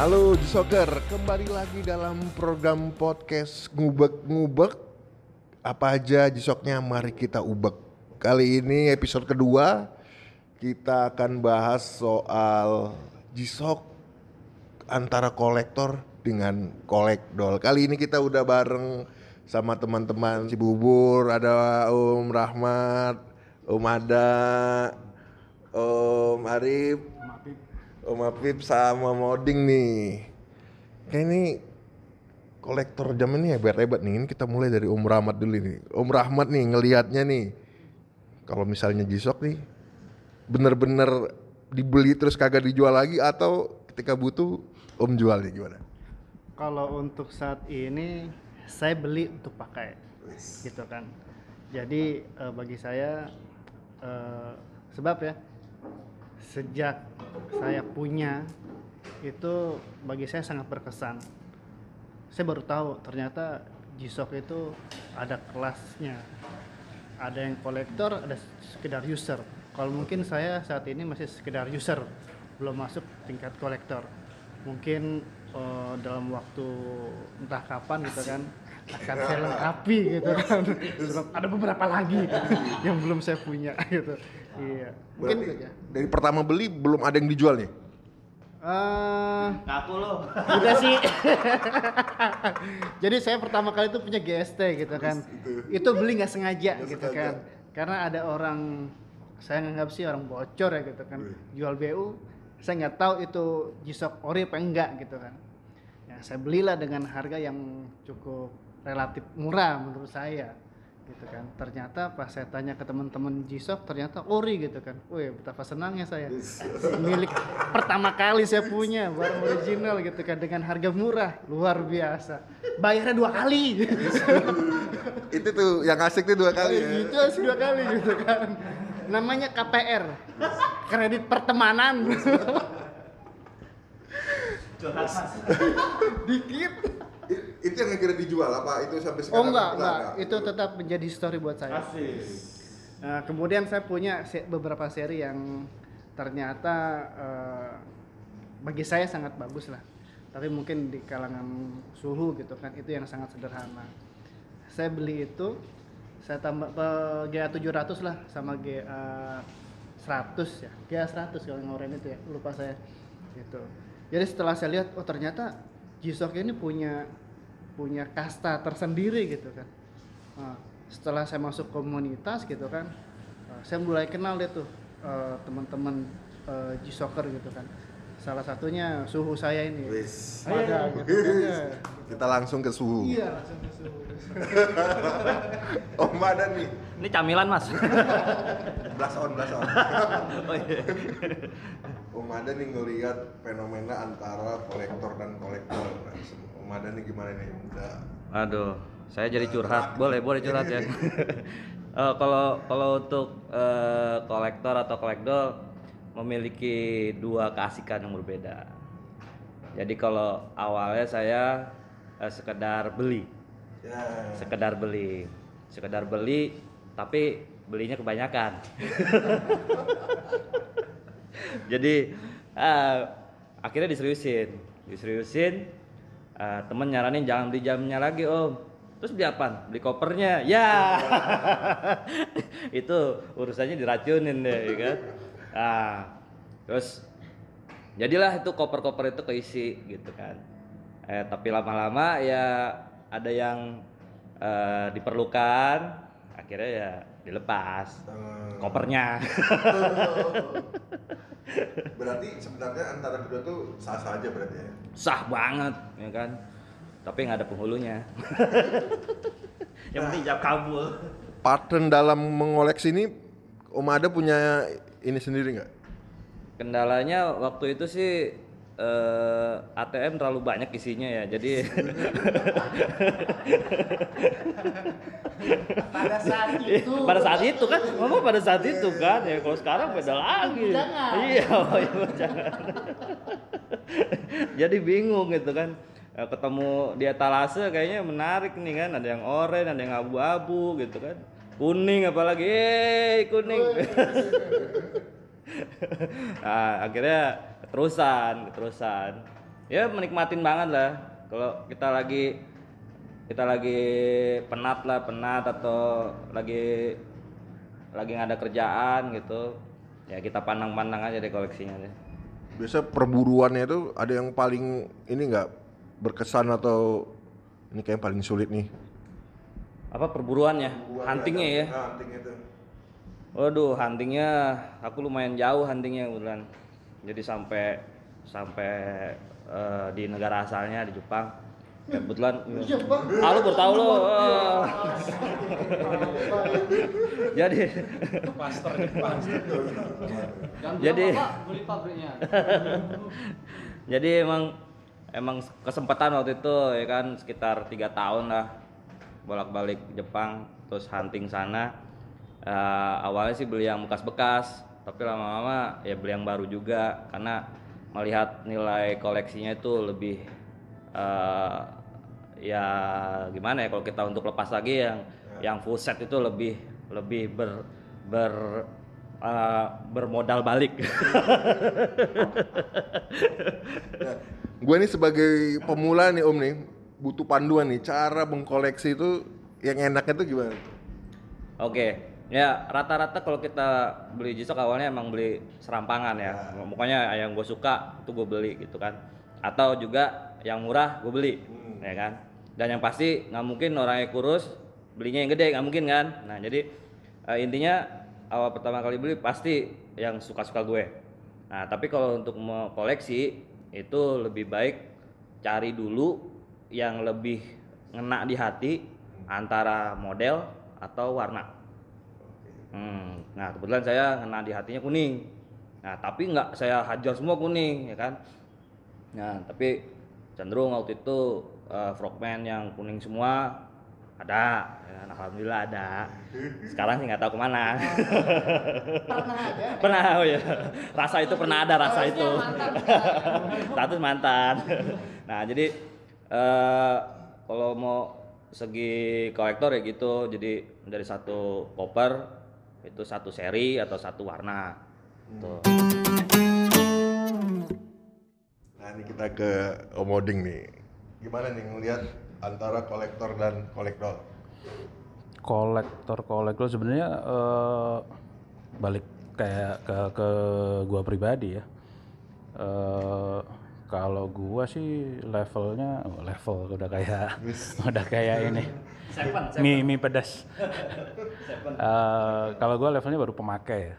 Halo Soccer, kembali lagi dalam program podcast ngubek-ngubek. Apa aja jisoknya? Mari kita ubek. Kali ini episode kedua Kita akan bahas soal jisok antara kolektor dengan kolekdol. Kali ini kita udah bareng sama teman-teman. Si Bubur Ada Om Rahmat, Om Ada, Om Arif, Om sama Moding nih. Kayak ini kolektor jam ini hebat-hebat nih. Ini kita mulai dari Om Rahmat dulu nih. Om Rahmat nih ngelihatnya nih. Kalau misalnya Jisok nih bener-bener dibeli terus kagak dijual lagi atau ketika butuh Om jual nih gimana? Kalau untuk saat ini saya beli untuk pakai, gitu kan. Jadi eh, bagi saya eh, sebab ya sejak saya punya itu bagi saya sangat berkesan. Saya baru tahu ternyata G-Shock itu ada kelasnya. Ada yang kolektor, ada sekedar user. Kalau mungkin saya saat ini masih sekedar user, belum masuk tingkat kolektor. Mungkin eh, dalam waktu entah kapan gitu kan akan saya lengkapi gitu kan. Ada beberapa lagi yang belum saya punya gitu. Iya. Mungkin Berarti gitu ya. Dari pertama beli belum ada yang dijual nih? Eh, Ngaku lo. udah sih. Jadi saya pertama kali itu punya GST gitu kan. Itu beli nggak sengaja gitu kan. Karena ada orang saya nganggap sih orang bocor ya gitu kan. Jual BU, saya nggak tahu itu G-Shock ori apa enggak gitu kan. Ya, saya belilah dengan harga yang cukup relatif murah menurut saya gitu kan. Ternyata pas saya tanya ke teman-teman G-Shock ternyata ori gitu kan. Wih, betapa senangnya saya. Milik pertama kali saya punya barang original gitu kan dengan harga murah, luar biasa. Bayarnya dua kali. Itu tuh yang asik tuh dua kali ya. gitu harus dua kali gitu kan. Namanya KPR. Kredit pertemanan. Dikit. Itu yang kira dijual apa itu sampai Oh sekarang? enggak, Enggak, enggak. enggak. Itu tetap menjadi story buat saya. Asik. Nah, kemudian saya punya beberapa seri yang ternyata eh, bagi saya sangat bagus lah. Tapi mungkin di kalangan suhu gitu kan itu yang sangat sederhana. Saya beli itu saya tambah eh, GA 700 lah sama GA 100 ya. GA 100 kalau yang oranye itu ya, lupa saya. Gitu. Jadi setelah saya lihat oh ternyata G-Shock ini punya punya kasta tersendiri gitu kan. Nah, setelah saya masuk komunitas gitu kan, eh, saya mulai kenal deh tuh eh, teman-teman eh, G-Soccer gitu kan. Salah satunya suhu saya ini. Wis. Gitu kan. ya. Kita langsung ke suhu. Iya langsung ke suhu. Om ada nih. Ini camilan mas. Blast on, blast on. oh iya. Om ada nih ngelihat fenomena antara kolektor dan kolektor. Nah, Om ada nih gimana nih? Udah Aduh, saya jadi curhat. Boleh, boleh curhat ya. Eh, kalau kalau untuk eh, kolektor atau kolektor memiliki dua keasikan yang berbeda. Jadi kalau awalnya saya eh, sekedar beli, ya. sekedar beli, sekedar beli, tapi belinya kebanyakan. Jadi eh, akhirnya diseriusin, diseriusin. Eh, temen nyaranin jangan beli jamnya lagi om. Terus beli apa? Beli kopernya. Ya. Itu urusannya diracunin deh, ya kan. Nah, terus jadilah itu koper-koper itu keisi gitu kan. Eh, tapi lama-lama ya ada yang eh, diperlukan, akhirnya ya dilepas Eh, kopernya. berarti sebenarnya antara kedua tuh sah-sah aja berarti ya. sah banget ya kan tapi nggak ada penghulunya yang penting jawab kabul Pattern dalam mengoleksi ini Om ada punya ini sendiri nggak? kendalanya waktu itu sih eh, ATM terlalu banyak isinya ya jadi Pada saat itu. pada saat itu kan mama pada saat itu kan ya kalau sekarang beda lagi. Jangan. iya oh, iya, jangan jadi bingung gitu kan. Eh, ketemu di etalase kayaknya menarik nih kan ada yang oranye ada yang abu-abu gitu kan. Kuning apalagi eh kuning nah, akhirnya keterusan keterusan. Ya menikmatin banget lah. Kalau kita lagi kita lagi penat lah penat atau lagi lagi nggak ada kerjaan gitu ya kita pandang-pandang aja deh koleksinya deh. Biasa perburuannya itu ada yang paling ini nggak berkesan atau ini kayak yang paling sulit nih. apa perburuannya? Huntingnya ya? Hunting itu. Waduh, huntingnya aku lumayan jauh huntingnya kebetulan. Jadi sampai sampai eh, di negara asalnya di Jepang. Ya, kebetulan. Ah, lu baru tahu lo. Ah. Jadi Jepang. Jadi- Bapak beli pabriknya. jadi emang emang kesempatan waktu itu ya kan sekitar tiga tahun lah bolak-balik Jepang terus hunting sana Eh, awalnya sih beli yang bekas-bekas tapi lama-lama ya beli yang baru juga karena melihat nilai koleksinya itu lebih eh, ya gimana ya kalau kita untuk lepas lagi yang yang full set itu lebih lebih ber ber eh, bermodal balik Gue nih sebagai pemula nih Om nih butuh panduan nih cara mengkoleksi itu yang enaknya tuh gimana? Oke, ya rata-rata kalau kita beli G-Shock awalnya emang beli serampangan ya. Pokoknya yang gue suka itu gue beli gitu kan. Atau juga yang murah gue beli, ya kan. Dan yang pasti nggak mungkin orangnya kurus belinya yang gede nggak mungkin kan. Nah jadi eh, intinya awal pertama kali beli pasti yang suka-suka gue. Nah tapi kalau untuk mau koleksi itu lebih baik cari dulu yang lebih ngena di hati antara model atau warna. Hmm, nah kebetulan saya ngena di hatinya kuning. Nah tapi nggak saya hajar semua kuning ya kan. Nah tapi cenderung waktu itu eh, frogman yang kuning semua ada, ya kan? alhamdulillah ada. Sekarang sih nggak tahu ke mana. Pernah ada. pernah oh ya, rasa itu pernah ada rasa itu. Status mantan. nah jadi eh, kalau mau segi kolektor ya gitu, jadi dari satu koper itu satu seri atau satu warna. Tuh. Nah ini kita ke Omoding nih. Gimana nih ngelihat antara kolektor dan kolektor? kolektor kolektor sebenarnya eh, balik kayak ke ke gua pribadi ya Eh, kalau gua sih levelnya oh, level udah kayak udah kayak ini mie mie pedas Eh, kalau gua levelnya baru pemakai ya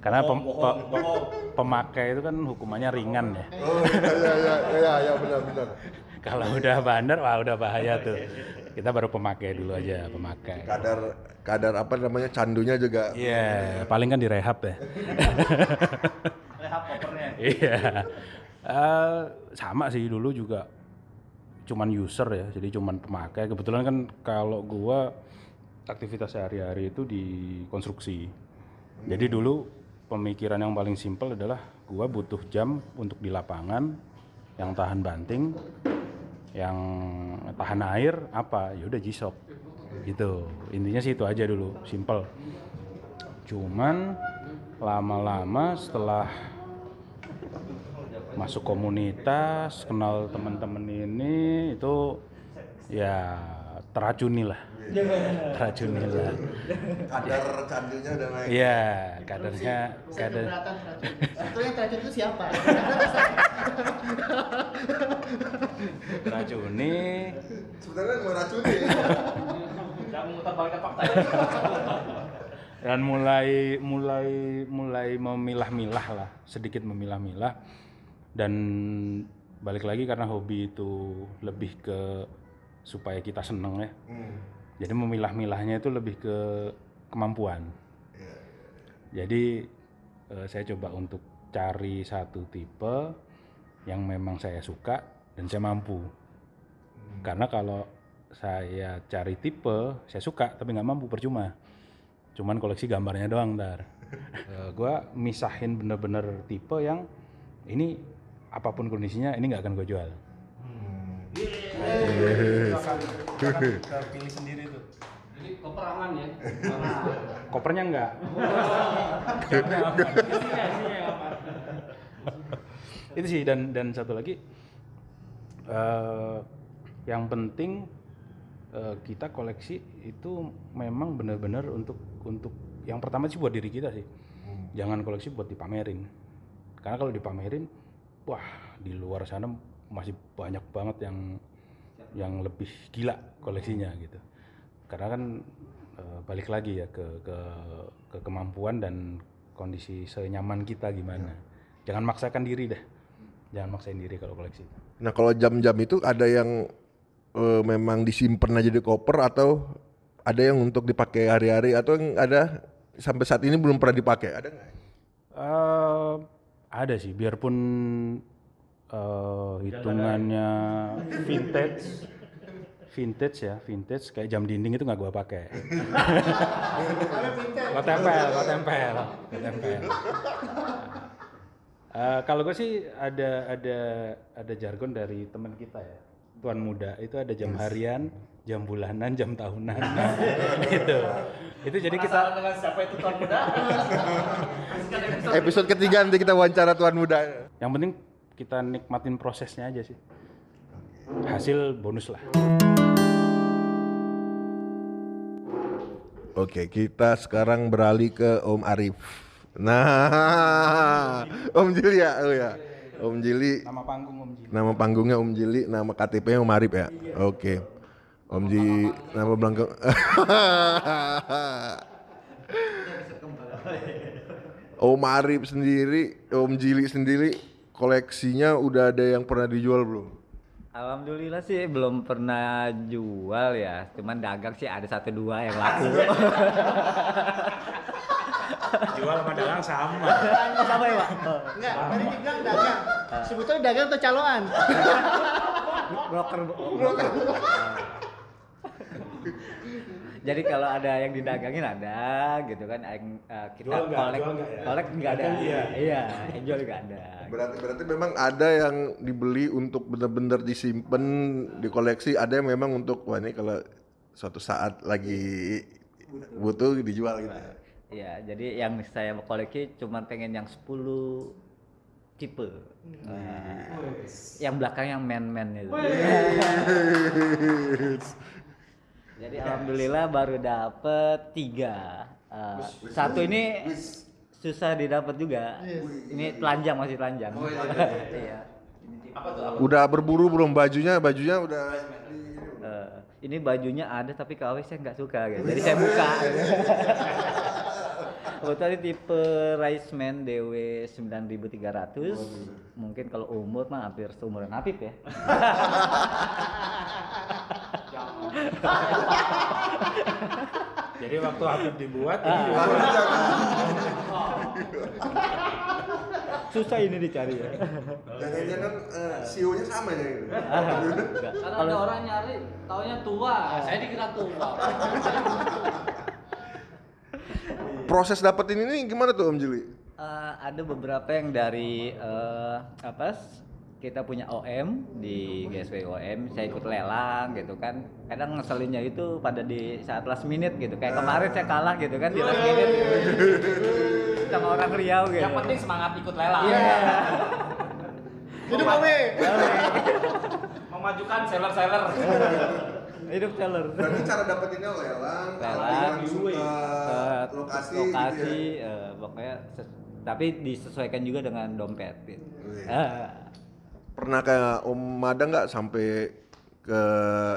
karena pem- pe- pemakai itu kan hukumannya ringan ya Oh iya iya iya iya benar benar. kalau udah bandar wah udah bahaya tuh kita baru pemakai dulu aja pemakai Kadar kadar apa namanya candunya juga. Iya, paling kan direhab ya. Rehab kopernya. Iya. Eh, sama sih dulu juga cuman user ya, jadi cuman pemakai. Kebetulan kan kalau gua aktivitas sehari-hari itu di konstruksi. Jadi dulu pemikiran yang paling simpel adalah gua butuh jam untuk di lapangan yang tahan banting, yang tahan air apa? Ya udah G-Shock. Gitu. Intinya sih itu aja dulu, simple. Cuman lama-lama setelah masuk komunitas, kenal teman-teman ini itu ya teracuni lah. Teracuni lah. Kadar candunya udah naik. Iya, kadarnya kadar. Sebetulnya yang teracun itu siapa? teracuni. Sebenarnya meracuni ya. Jangan muter balik fakta ya. dan mulai mulai mulai memilah-milah lah sedikit memilah-milah dan balik lagi karena hobi itu lebih ke supaya kita seneng ya. Hmm. jadi memilah-milahnya itu lebih ke kemampuan. Jadi eh, saya coba untuk cari satu tipe yang memang saya suka dan saya mampu. Karena kalau saya cari tipe saya suka tapi nggak mampu percuma. Cuman koleksi gambarnya doang ntar Eh, gua misahin bener-bener tipe yang ini apa pun kondisinya ini nggak akan gue jual. Pilih sendiri tuh Jadi koper aman ya. kopernya enggak itu sih dan dan satu lagi eh yang penting eh, kita koleksi itu memang benar-benar untuk untuk yang pertama sih buat diri kita sih. Jangan koleksi buat dipamerin. Karena kalau dipamerin wah di luar sana masih banyak banget yang yang lebih gila koleksinya gitu. Karena kan eh, balik lagi ya ke ke ke kemampuan dan kondisi senyaman kita gimana. Jangan maksakan diri deh. Jangan maksain diri kalau koleksi. Nah kalau jam-jam itu ada yang eh, memang disimpan aja di koper atau ada yang untuk dipakai hari-hari atau yang ada sampai saat ini belum pernah dipakai? Ada nggak? Eh, ada sih biarpun eh, hitungannya vintage vintage ya vintage kayak jam dinding itu nggak gua pakai. Lo tempel lo tempel lo tempel. Eh, kalau gue sih ada ada ada jargon dari teman kita ya tuan muda itu ada jam harian jam bulanan jam tahunan itu itu jadi kita dengan siapa itu tuan muda? Episode ketiga nanti kita wawancara tuan muda. Yang penting kita nikmatin prosesnya aja sih. Hasil bonus lah. Oke kita sekarang beralih ke Om Arif. Nah Om Jili ya, oh ya. Om Jili Nama panggung Om Jin. Nama panggungnya Om Jili, nama KTP-nya Om Arif ya. Oke. Om Ji, nama belakang. Om Arif sendiri, Om Jili sendiri, koleksinya udah ada yang pernah dijual belum? Alhamdulillah sih belum pernah jual ya, cuman dagang sih ada satu dua yang laku. Jual sama dagang sama. Sama ya, Pak? Enggak, tadi dibilang dagang. Sebetulnya dagang atau caloan? broker broker jadi kalau ada yang didagangin ada gitu kan yang eh, kita Jual nggak? kolek Jual nggak ya? kolek nggak ada Iya. iya yang jual nggak ada Berarti berarti memang ada yang dibeli untuk benar-benar disimpan, dikoleksi, ada yang memang untuk wah ini kalau suatu saat lagi butuh dijual gitu. Ya. Iya, jadi yang saya koleksi cuma pengen yang 10 tipe. Nah, yang belakang yang man-man itu. jadi alhamdulillah baru dapet tiga. Eh, satu ini susah didapat juga. Ini telanjang masih telanjang. Iya. Udah berburu belum bajunya? Bajunya udah Eh, ini bajunya ada tapi KW saya nggak suka gitu. Jadi saya buka. Kebetulan ini tipe Riceman DW 9300. Mungkin kalau umur mah hampir seumuran Apip ya. Jadi waktu Habib dibuat Ah. ini Susah ini dicari ya. Jangan-jangan CEO-nya sama ya gitu. Enggak. Karena ada orang nyari, taunya tua. Saya dikira tua. Proses dapetin ini gimana tuh Om Jili? Eh, ada beberapa yang dari eh, apa kita punya OM di GSW OM saya ikut lelang gitu kan kadang ngeselinnya itu pada di saat last minute gitu kayak kemarin saya kalah gitu kan di last minute sama orang Riau gitu Yang penting semangat ikut lelang. Iya. Hidup. Memajukan seller-seller. Hidup seller Berarti cara dapetinnya lelang, lelang langsung ke ke lokasi, lokasi gitu ya. eh, pokoknya tapi disesuaikan juga dengan dompet gitu. Ah. Pernah kayak Om Mada nggak sampai ke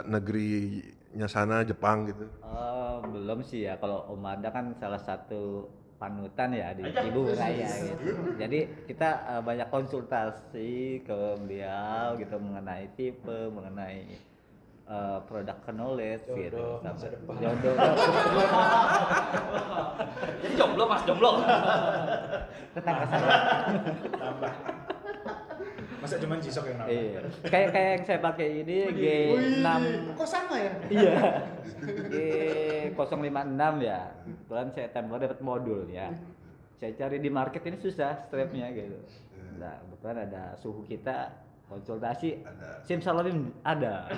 negerinya sana Jepang gitu? Oh, belum sih ya. Kalau Om Ada kan salah satu panutan ya di Ibu Raya gitu. Jadi kita eh, banyak konsultasi ke beliau gitu mengenai tipe, mengenai eh, produk knowledge gitu. Jodoh, sama- masa depan. Jodoh. Jadi jomblo mas jomblo. Tetangga saya. tambah. Masa cuma jisok yang nambah? Iya. Kayak kayak yang saya pakai ini G6 Kok sama ya? Iya. G056 ya. Kebetulan saya tempel dapat modul ya. Saya cari di market ini susah strapnya gitu. Nah, kebetulan ada suhu kita konsultasi simsalabim ada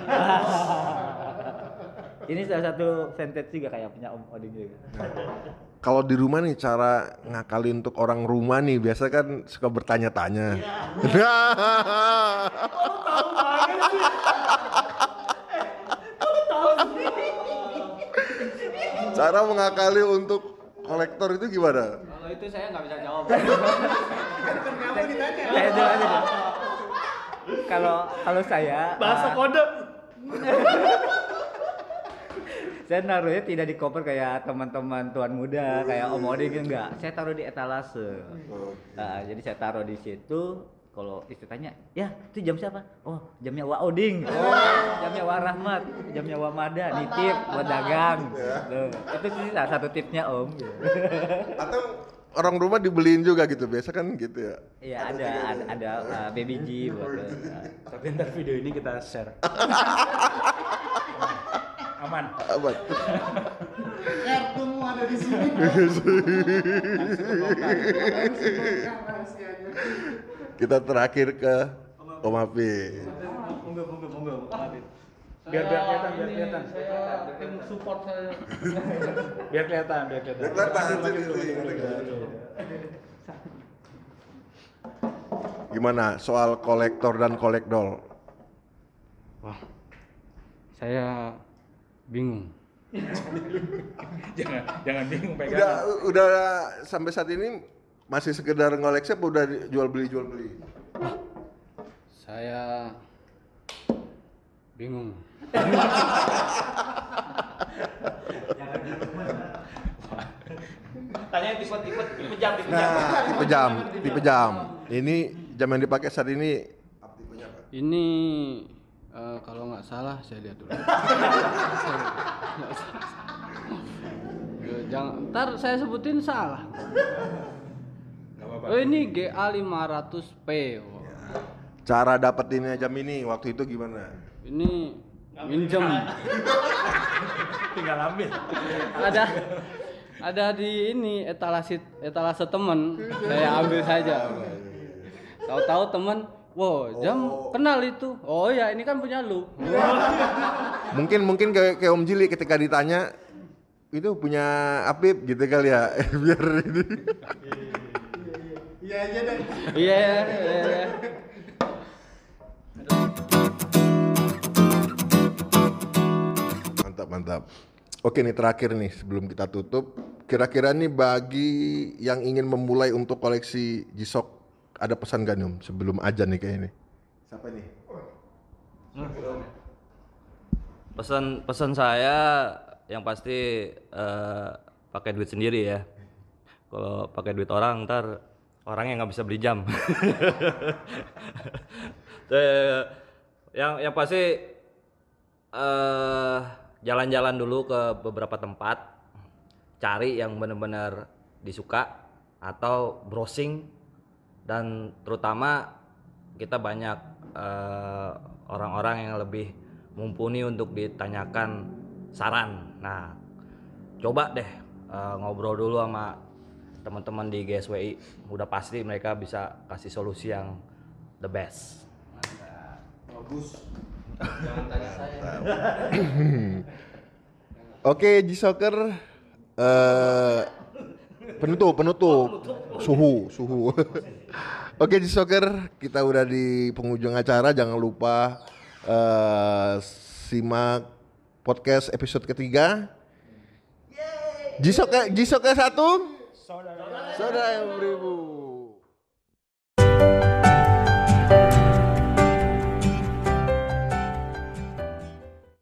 ini salah satu vintage juga kayak punya om oding juga Kalau di rumah nih cara ngakalin untuk orang rumah nih biasa kan suka bertanya-tanya. cara mengakali untuk kolektor itu gimana? Kalau itu saya nggak bisa jawab. aja deh. Kalau kalau saya Bahasa ah, kode. saya naruhnya tidak di koper kayak teman-teman tuan muda kayak om oding gitu, enggak. Saya taruh di etalase. Nah, jadi saya taruh di situ kalau istri tanya ya itu jam siapa? Oh jamnya wa oding. Oh. Jamnya wa rahmat. Jamnya wa mada. Nitip buat dagang. Tuh, itu sih salah satu tipsnya om. Atau orang rumah dibeliin juga gitu biasa kan gitu ya. iya ada ada, ada uh, baby G buat uh, Tapi ntar video ini kita share. Aman. Apa? Kartumu ada di sini. Kita terakhir ke Om monggo monggo monggo Biar biar kelihatan, biar kelihatan. Saya tim support saya. Biar kelihatan, biar kelihatan. Gimana soal kolektor dan kolekdol? Wah, saya bingung. jangan jangan bingung Udah pegangan. udah sampai saat ini masih sekedar ngoleksi apa udah jual beli jual beli? Saya bingung. Tanya tipe-tipe tipe jam tipe jam Nah, tipe jam, tipe jam. Ini jam yang dipakai saat ini Ini eh, kalau nggak salah saya lihat dulu. Eh, Jangan, ntar saya sebutin salah. Oh ini GA 500P. Oh, cara dapetinnya jam ini waktu itu gimana? Ini minjem. Tinggal ambil. ada ada di ini etalase etalase temen saya ambil saja tahu-tahu temen wow jam kenal itu oh ya ini kan punya lu Mungkin mungkin kayak, kayak Om Jili ketika ditanya itu punya Apip gitu kali ya biar ini Iya aja deh. iya iya iya. Mantap mantap. Oke nih terakhir nih sebelum kita tutup, kira-kira nih bagi yang ingin memulai untuk koleksi G-Shock ada pesan gak nih Om sebelum aja nih kayak ini? Siapa nih? pesan pesan saya yang pasti eh, pakai duit sendiri ya kalau pakai duit orang ntar orangnya nggak bisa beli jam yang yang pasti eh jalan-jalan dulu ke beberapa tempat cari yang benar-benar disuka atau browsing dan terutama kita banyak eh, orang-orang yang lebih mumpuni untuk ditanyakan saran. Nah, coba deh eh, ngobrol dulu sama teman-teman di GSWI. Udah pasti mereka bisa kasih solusi yang the best. Oke G-Soccer eh penutup penutup suhu suhu. Oke G-Soccer kita udah di penghujung acara jangan lupa eh simak podcast episode ketiga. G-Soccer G-Soccer satu. Saudara yang beribu.